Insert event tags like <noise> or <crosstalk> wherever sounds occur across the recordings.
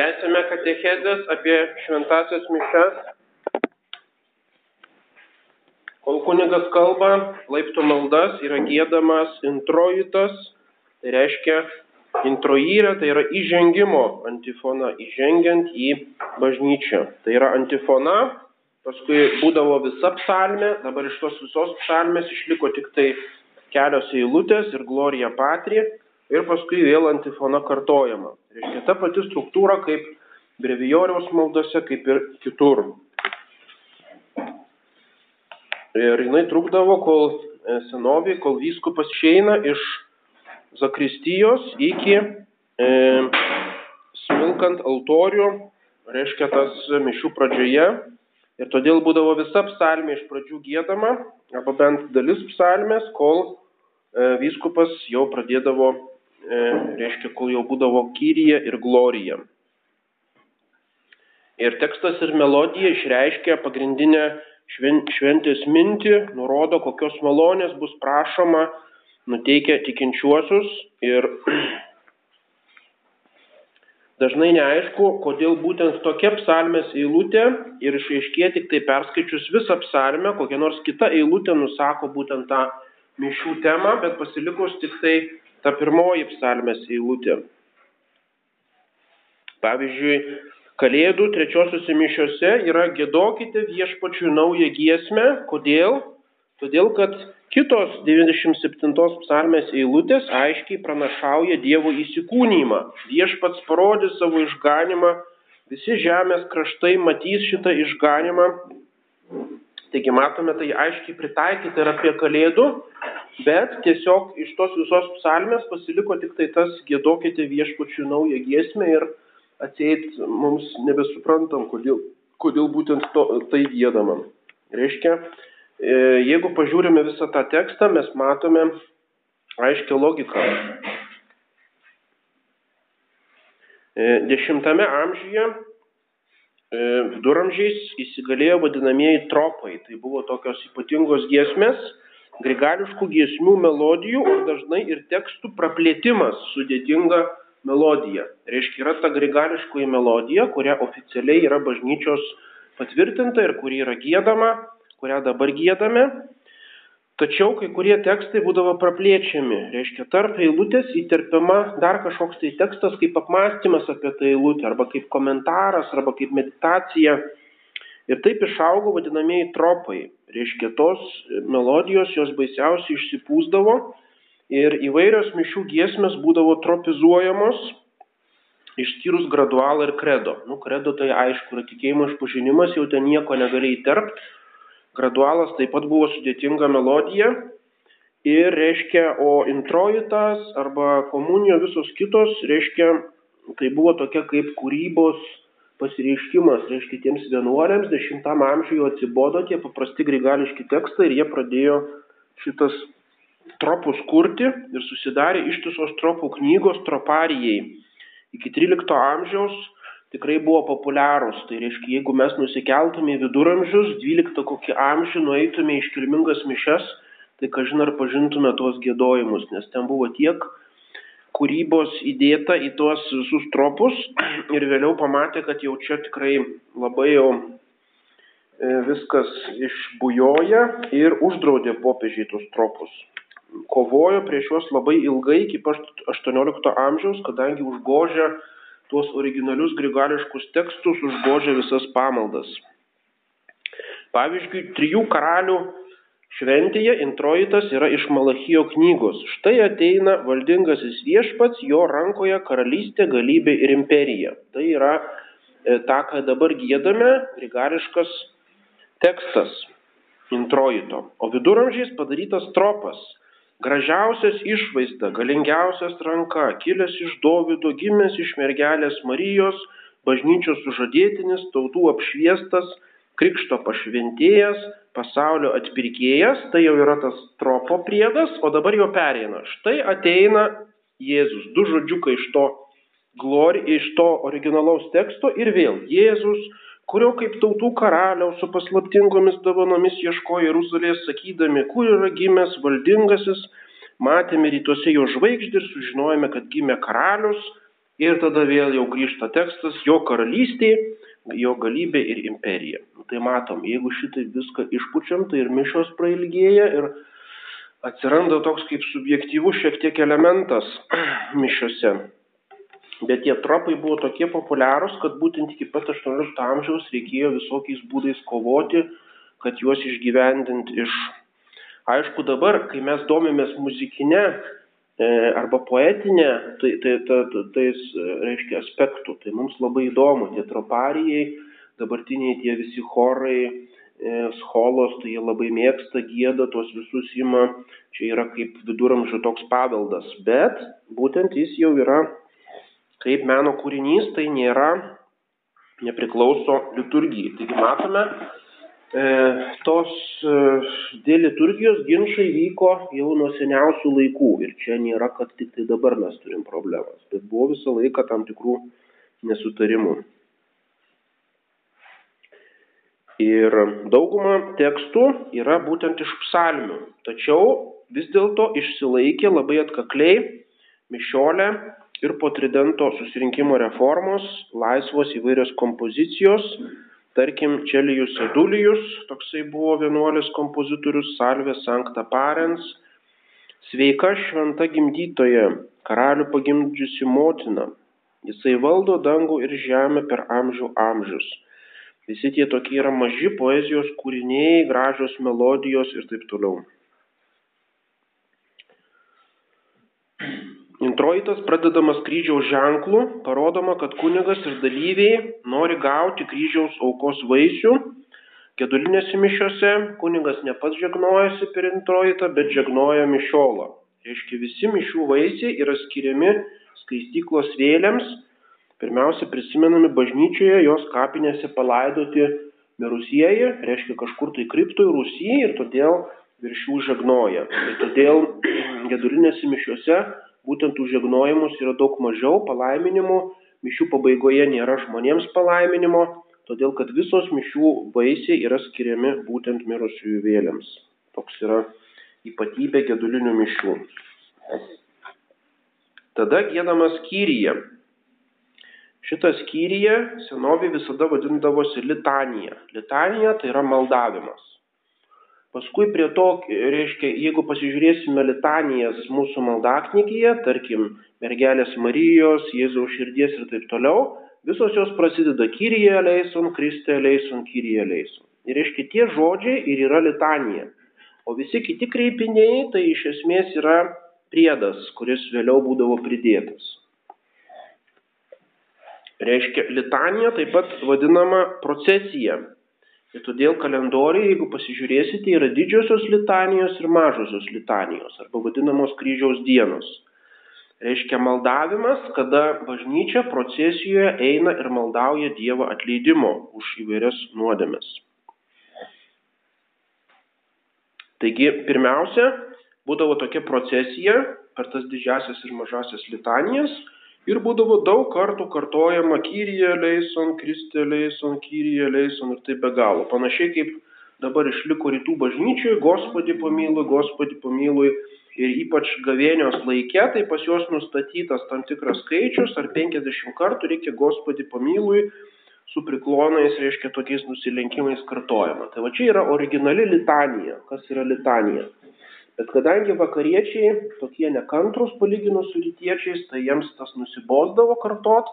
Tęsime katechezės apie šventasias mišes. Kol kunigas kalba, laiptų maldas yra gėdamas introitas, tai reiškia introirė, tai yra įžengimo antifona, įžengiant į bažnyčią. Tai yra antifona, paskui būdavo visa psalmė, dabar iš tos visos psalmės išliko tik tai kelios eilutės ir glorija patri ir paskui vėl antifona kartojama. Reiškia ta pati struktūra kaip brevijoriaus maldose, kaip ir kitur. Ir jinai trukdavo, kol e, senovį, kol vyskupas išeina iš zakristijos iki e, smilkant altorių, reiškia tas mišių pradžioje. Ir todėl būdavo visa psalmė iš pradžių gėdama, arba bent dalis psalmės, kol e, vyskupas jau pradėdavo reiškia, kol jau būdavo kyrija ir glorija. Ir tekstas ir melodija išreiškia pagrindinę šventės mintį, nurodo, kokios malonės bus prašoma, nuteikia tikinčiuosius ir <clears throat> dažnai neaišku, kodėl būtent tokia psalmės eilutė ir išaiškė tik tai perskaičius visą psalmę, kokia nors kita eilutė nusako būtent tą mišių temą, bet pasilikus tik tai ta pirmoji psalmės eilutė. Pavyzdžiui, Kalėdų trečiosiuose mišiuose yra gėdokite viešpačių naują giesmę. Kodėl? Todėl, kad kitos 97 psalmės eilutės aiškiai pranašauja Dievo įsikūnymą. Viešpats parodys savo išganimą, visi žemės kraštai matys šitą išganimą. Taigi matome tai aiškiai pritaikyti ir apie Kalėdų bet tiesiog iš tos visos psalmės pasiliko tik tai tas gėdokite viešpačių naują giesmę ir atseit mums nebesuprantam, kodėl, kodėl būtent to, tai gėdama. Reiškia, e, jeigu pažiūrime visą tą tekstą, mes matome aiškę logiką. E, dešimtame amžiuje e, viduramžiais įsigalėjo vadinamieji tropai. Tai buvo tokios ypatingos giesmės, grigališkų giesmių melodijų, o dažnai ir tekstų praplėtimas sudėtinga melodija. Reiškia, yra ta grigališkoji melodija, kuria oficialiai yra bažnyčios patvirtinta ir kuri yra gėdama, kurią dabar gėdame. Tačiau kai kurie tekstai būdavo praplėčiami. Reiškia, tarp eilutės įterpiama dar kažkoks tai tekstas kaip apmąstymas apie tą eilutę, arba kaip komentaras, arba kaip meditacija. Ir taip išaugo vadinamieji tropai. Reiškia, tos melodijos jos baisiausiai išsipūsdavo ir įvairios mišių giesmės būdavo tropizuojamos, išskyrus gradualą ir kredo. Nu, kredo tai aišku, yra tikėjimo išpažinimas, jau ten nieko negali įterpti. Gradualas taip pat buvo sudėtinga melodija. Ir reiškia, o introitas arba komunijo visos kitos, reiškia, tai buvo tokia kaip kūrybos pasireiškimas, reiškia tiems vienuoliams, dešimtam amžiuje atsibodo tie paprasti grigališki tekstai ir jie pradėjo šitas tropus kurti ir susidarė ištisos tropų knygos troparijai. Iki 13 amžiaus tikrai buvo populiarūs. Tai reiškia, jeigu mes nusikeltume į viduramžius, 12 kokį amžių nueitume iškilmingas mišes, tai kažin ar pažintume tuos gėdojimus, nes ten buvo tiek kūrybos įdėta į tuos visus tropus <coughs> ir vėliau pamatė, kad jau čia tikrai labai jau e, viskas išbujoja ir uždraudė popiežiai tuos tropus. Kovojo prieš juos labai ilgai iki 18 amžiaus, kadangi užgožė tuos originalius grigališkus tekstus, užgožė visas pamaldas. Pavyzdžiui, trijų karalių Šventėje introitas yra iš Malachijo knygos. Štai ateina valdingasis viešpats, jo rankoje karalystė, galybė ir imperija. Tai yra e, ta, ką dabar gėdame, grigališkas tekstas introito. O viduramžiais padarytas tropas. Gražiausias išvaizda, galingiausias ranka, kilęs iš Dovido, gimęs iš mergelės Marijos, bažnyčios sužadėtinis, tautų apšviestas, krikšto pašventėjas, pasaulio atpirkėjas, tai jau yra tas tropo priedas, o dabar jau pereina. Štai ateina Jėzus, du žodžiukai iš to, glori, iš to originalaus teksto ir vėl Jėzus, kurio kaip tautų karaliaus su paslaptingomis dovanomis ieškojo Jeruzalės, sakydami, kur yra gimęs valdingasis, matėme rytuose jo žvaigždį ir sužinojome, kad gimė karalius. Ir tada vėl jau grįžta tekstas, jo karalystė, jo galybė ir imperija. Nu, tai matom, jeigu šitai viską išpučiam, tai ir mišos prailgėja ir atsiranda toks kaip subjektyvus šiek tiek elementas <clears throat> mišiose. Bet tie tropai buvo tokie populiarūs, kad būtent iki pat 18 amžiaus reikėjo visokiais būdais kovoti, kad juos išgyvendinti iš. Aišku, dabar, kai mes domimės muzikinė e, arba poetinė, tai, tai, tai, tai, tais, reiškia, aspektų, tai mums labai įdomu, tie troparijai, dabartiniai tie visi chorai, e, scholos, tai jie labai mėgsta, gėda, tuos visus ima, čia yra kaip viduramžių toks paveldas, bet būtent jis jau yra kaip meno kūrinys, tai nėra, nepriklauso liturgijai. Taigi matome, e, tos e, dėl liturgijos ginčiai vyko jau nuo seniausių laikų ir čia nėra, kad tik tai dabar mes turim problemas, bet buvo visą laiką tam tikrų nesutarimų. Ir dauguma tekstų yra būtent iš psalmių, tačiau vis dėlto išsilaikė labai atkakliai mišiolė ir po tridento susirinkimo reformos laisvos įvairios kompozicijos, tarkim, Čelijus Edulijus, toksai buvo vienuolis kompozitorius, Salvė Sankta Parens, sveika šventa gimdytoje, karalių pagimdžiusi motina, jisai valdo dangų ir žemę per amžių amžius. Visi tie tokie yra maži poezijos kūriniai, gražios melodijos ir taip toliau. Introitas pradedamas kryžiaus ženklu, parodoma, kad kunigas ir dalyviai nori gauti kryžiaus aukos vaisių. Kedulinėse mišiose kunigas ne pats žegnojasi per introitą, bet žegnoja mišiolą. Reiškia, visi mišių vaisiai yra skiriami skaistyklos vėliams. Pirmiausia, prisimenami bažnyčioje, jos kapinėse palaidoti mirusieji, reiškia kažkur tai kriptoj Rusijai ir todėl virš jų žegnoja. Ir todėl <clears throat> gedulinėse mišiuose būtent už žegnojimus yra daug mažiau palaiminimų, mišių pabaigoje nėra žmonėms palaiminimo, todėl kad visos mišių vaisiai yra skiriami būtent mirusiųjų vėliams. Toks yra ypatybė gedulinių mišių. Tada gėdamas skyryje. Šitą skyryje senovė visada vadindavosi litanija. Litanija tai yra maldavimas. Paskui prie to, reiškia, jeigu pasižiūrėsime litanijas mūsų maldaknygyje, tarkim, mergelės Marijos, Jėzaus širdies ir taip toliau, visos jos prasideda Kyrie leison, Kriste leison, Kyrie leison. Ir reiškia, tie žodžiai ir yra litanija. O visi kiti kreipiniai tai iš esmės yra priedas, kuris vėliau būdavo pridėtas. Reiškia, litanija taip pat vadinama procesija. Ir todėl kalendoriai, jeigu pasižiūrėsite, yra didžiosios litanijos ir mažosios litanijos, arba vadinamos kryžiaus dienos. Reiškia maldavimas, kada bažnyčia procesijoje eina ir maldauja Dievo atleidimo už įvairias nuodėmes. Taigi, pirmiausia, būdavo tokia procesija per tas didžiasias ir mažasias litanijas Ir būdavo daug kartų kartojama Kyrie leison, Kristė leison, Kyrie leison ir taip be galo. Panašiai kaip dabar išliko rytų bažnyčioje, Gospodį pamylui, Gospodį pamylui ir ypač gavėnios laike, tai pas juos nustatytas tam tikras skaičius, ar 50 kartų reikia Gospodį pamylui su priklonais, reiškia tokiais nusilenkimais kartojama. Tai va čia yra originali litanija. Kas yra litanija? Bet kadangi vakariečiai tokie nekantrus palyginus su rytiečiais, tai jiems tas nusibosdavo kartot,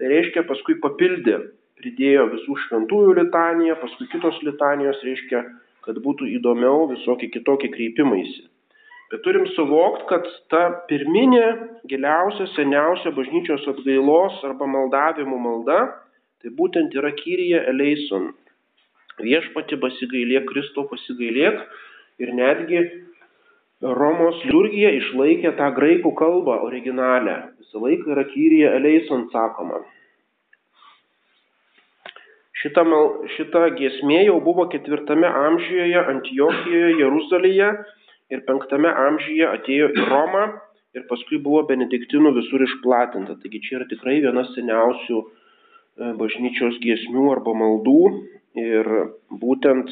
tai reiškia paskui papildė, pridėjo visų šventųjų litaniją, paskui kitos litanijos, reiškia, kad būtų įdomiau visokie kitokie kreipimaisi. Bet turim suvokti, kad ta pirminė, giliausia, seniausia bažnyčios atgailos arba maldavimo malda, tai būtent yra Kyrija Eleison. Viešpati pasigailėk, Kristo pasigailėk ir netgi Romos liturgija išlaikė tą graikų kalbą originalę. Visą laiką yra kyrija eleison sakoma. Šita, mal, šita giesmė jau buvo ketvirtame amžiuje Antijokijoje, Jeruzalėje ir penktame amžiuje atėjo į Romą ir paskui buvo benediktinų visur išplatinta. Taigi čia yra tikrai viena seniausių e, bažnyčios giesmių arba maldų ir būtent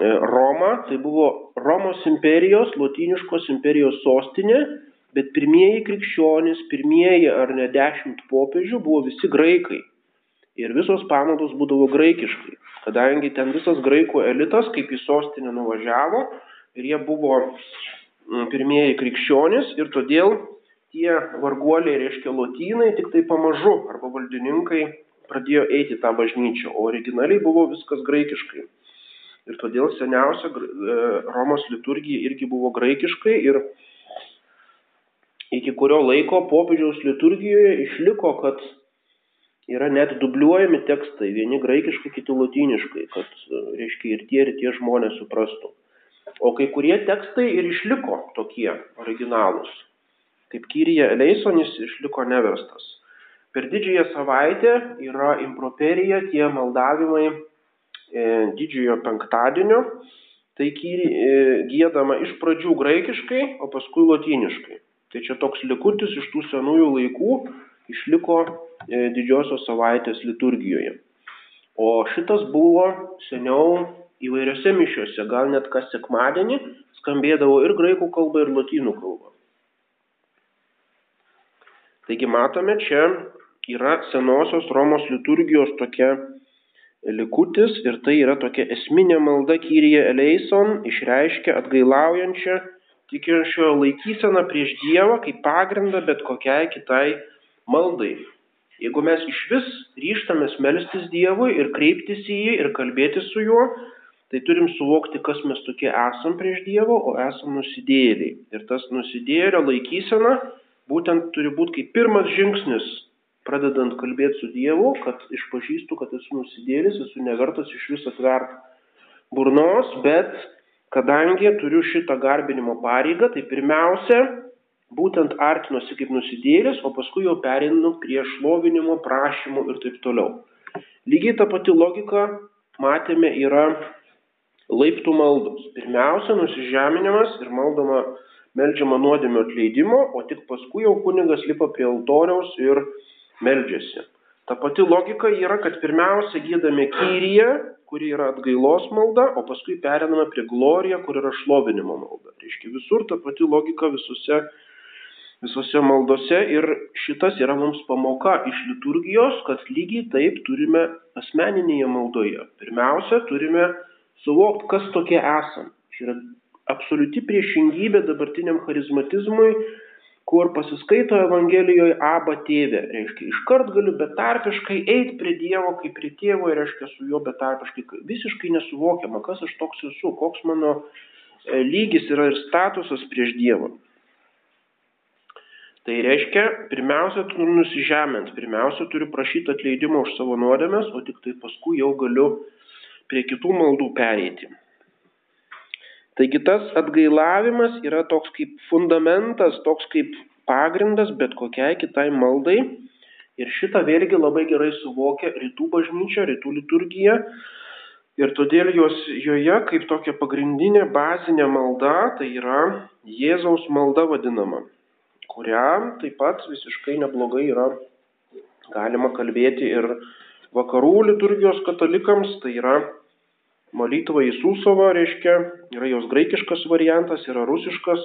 Roma, tai buvo Romos imperijos, lotiniškos imperijos sostinė bet pirmieji krikščionys, pirmieji ar ne dešimt popiežių buvo visi graikai. Ir visos pamaldos būdavo graikiškai, kadangi ten visas graikų elitas, kaip į sostinę nuvažiavo, ir jie buvo mm, pirmieji krikščionys ir todėl tie varguoliai, reiškia lotynai, tik tai pamažu arba valdininkai pradėjo eiti tą bažnyčią, o originaliai buvo viskas graikiškai. Ir todėl seniausia e, Romos liturgija irgi buvo graikiškai ir iki kurio laiko popiežiaus liturgijoje išliko, kad yra net dubliuojami tekstai, vieni graikiškai, kiti lotyniškai, kad, e, reiškia, ir tie, ir tie žmonės suprastų. O kai kurie tekstai ir išliko tokie originalūs. Kaip Kyrija Eleisonis išliko neverstas. Per didžiąją savaitę yra improperija tie maldavimai didžiojo penktadienio. Tai e, gėdama iš pradžių graikiškai, o paskui lotyniškai. Tai čia toks likutis iš tų senųjų laikų išliko e, didžiosios savaitės liturgijoje. O šitas buvo seniau įvairiose mišiuose, gal net kas sekmadienį skambėdavo ir graikų kalba, ir lotynų kalba. Taigi matome, čia yra senosios Romos liturgijos tokia likutis ir tai yra tokia esminė malda Kyrie eleison, išreiškia atgailaujančią tikinčiojo laikyseną prieš Dievą kaip pagrindą bet kokiai kitai maldai. Jeigu mes iš vis ryštamės melstis Dievui ir kreiptis į jį ir kalbėti su juo, tai turim suvokti, kas mes tokie esam prieš Dievą, o esam nusidėliai. Ir tas nusidėlio laikysena būtent turi būti kaip pirmas žingsnis, pradedant kalbėti su Dievu, kad išpažįstu, kad esu nusidėlis, esu nevertas iš vis atvert burnos, bet kadangi turiu šitą garbinimo pareigą, tai pirmiausia, būtent artinuosi kaip nusidėlis, o paskui jau perinu prie šlovinimo, prašymų ir taip toliau. Lygiai ta pati logika, matėme, yra laiptų maldos. Pirmiausia, nusižeminimas ir maldoma meldžiama nuodėmio atleidimo, o tik paskui jau kunigas lipa prie altoriaus ir meldžiasi. Ta pati logika yra, kad pirmiausia gydame kyriją, kuri yra atgailos malda, o paskui periname prie gloriją, kur yra šlovinimo malda. Reiškia, visur ta pati logika visose, visose maldose ir šitas yra mums pamoka iš liturgijos, kad lygiai taip turime asmeninėje maldoje. Pirmiausia, turime suvokti, kas tokie esam. Čia yra absoliuti priešingybė dabartiniam charizmatizmui, kur pasiskaito Evangelijoje aba tėvė. Reiškia, iškart galiu betarpiškai eiti prie Dievo kaip prie tėvo ir reiškia su juo betarpiškai. Visiškai nesuvokiama, kas aš toks esu, koks mano e, lygis yra ir statusas prieš Dievą. Tai reiškia, pirmiausia, turiu nusižemint, pirmiausia, turiu prašyti atleidimo už savo nuodėmės, o tik tai paskui jau galiu prie kitų maldų pereiti. Taigi tas atgailavimas yra toks kaip fundamentas, toks kaip pagrindas bet kokiai kitai maldai. Ir šitą vėlgi labai gerai suvokia rytų bažnyčia, rytų liturgija. Ir todėl jos, joje kaip tokia pagrindinė bazinė malda, tai yra Jėzaus malda vadinama, kurią taip pat visiškai neblogai yra galima kalbėti ir vakarų liturgijos katalikams, tai yra Molitvą į Susovą, reiškia, yra jos graikiškas variantas, yra rusiškas.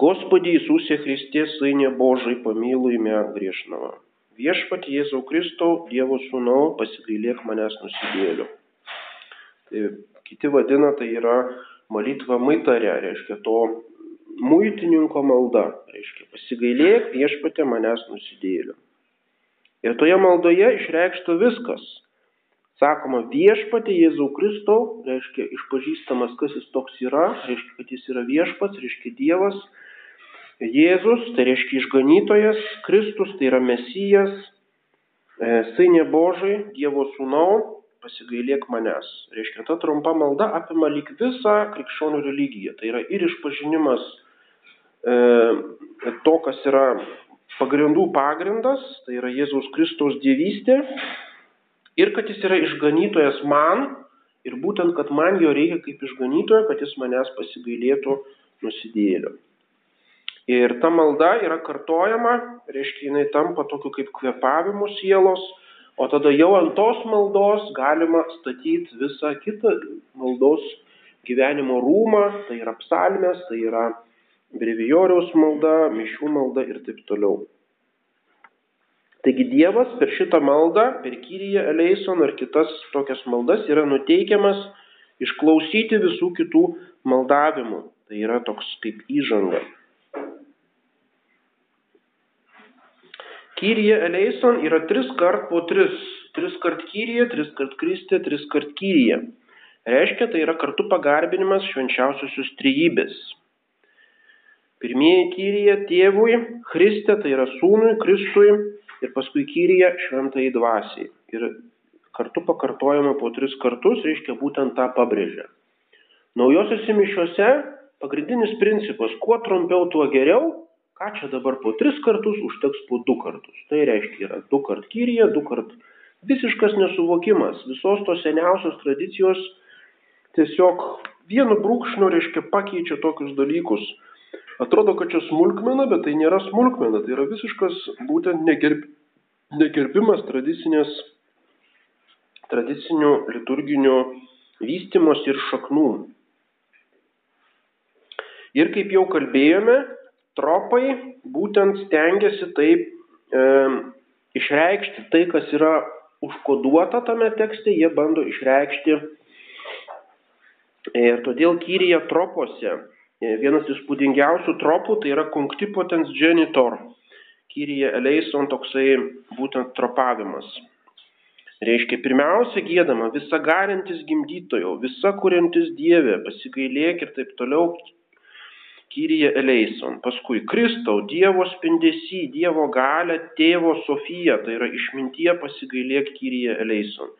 Gospodį Jėzusė Kristė, Sainė Božai, pamylujme griešnavą. Viešpat Jėzau Kristau, Dievo Sūnau, pasigailėk manęs nusidėliu. Tai kiti vadina, tai yra molitva maitarė, reiškia to muitininko malda, reiškia pasigailėk viešpatė manęs nusidėliu. Ir toje maldoje išreikšta viskas sakoma viešpatį Jėzau Kristau, reiškia išpažįstamas, kas jis toks yra, reiškia, kad jis yra viešpats, reiškia Dievas, Jėzus, tai reiškia išganytojas, Kristus, tai yra Mesijas, e, Sainė Božai, Dievo sūnau, pasigailėk manęs. Reiškia, ta trumpa malda apima lyg visą krikščionių religiją. Tai yra ir išpažinimas e, to, kas yra pagrindų pagrindas, tai yra Jėzaus Kristaus dievystė, ir kad jis yra išganytojas man ir būtent, kad man jo reikia kaip išganytojo, kad jis manęs pasigailėtų nusidėlio. Ir ta malda yra kartojama, reiškia, jinai tampa tokiu kaip kvepavimu sielos, o tada jau ant tos maldos galima statyti visą kitą maldos gyvenimo rūmą, tai yra psalmės, tai yra brevijoriaus malda, mišių malda ir taip toliau. Taigi Dievas per šitą maldą, per Kyriją Eleison ar kitas tokias maldas yra nuteikiamas išklausyti visų kitų maldavimų. Tai yra toks kaip įžanga. Kyrie eleison yra tris kart po tris. Tris kart kyrie, tris kart kristė, tris kart kyrie. Reiškia, tai yra kartu pagarbinimas švenčiausiosios trejybės. Pirmieji kyrie tėvui, Kristė tai yra sūnui, Kristui ir paskui kyrie šventai dvasiai. Ir kartu pakartojama po tris kartus, reiškia būtent tą pabrėžia. Naujosiuose mišiuose pagrindinis principas, kuo trumpiau, tuo geriau, ką čia dabar po tris kartus užteks po du kartus. Tai reiškia yra du kart kyrie, du kart visiškas nesuvokimas visos tos seniausios tradicijos tiesiog vienu brūkšniu, reiškia, pakeičia tokius dalykus. Atrodo, kad čia smulkmena, bet tai nėra smulkmena, tai yra visiškas būtent negerb, negerbimas tradicinės, tradicinių liturginių vystimos ir šaknų. Ir kaip jau kalbėjome, tropai būtent stengiasi taip e, išreikšti tai, kas yra užkoduota tame tekste, jie bando išreikšti. Ir todėl kyryje tropose e, vienas įspūdingiausių tropų tai yra conctipotens genitor. Kyryje eleison toksai būtent tropavimas. Reiškia, pirmiausia gėdama visa garintis gimdytojo, visa kuriantis Dievė, pasigailėk ir taip toliau, Kyrie eleison. Paskui Kristau, Dievo spindesy, Dievo galę, Tėvo Sofija, tai yra išmintie pasigailėk Kyrie eleison.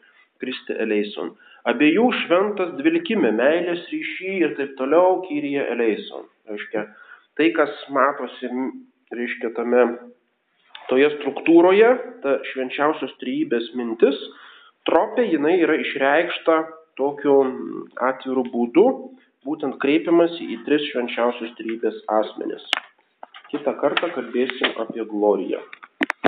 Kristė eleison. Abiejų šventas dvilkime, meilės ryšy ir taip toliau Kyrie eleison. Reiškia, tai, kas matosi, reiškia, tame, toje struktūroje, ta švenčiausios trybės mintis, tropė jinai yra išreikšta tokiu atviru būdu, būtent kreipiamasi į tris švenčiausios trybės asmenis. Kita kartą kalbėsim apie gloriją.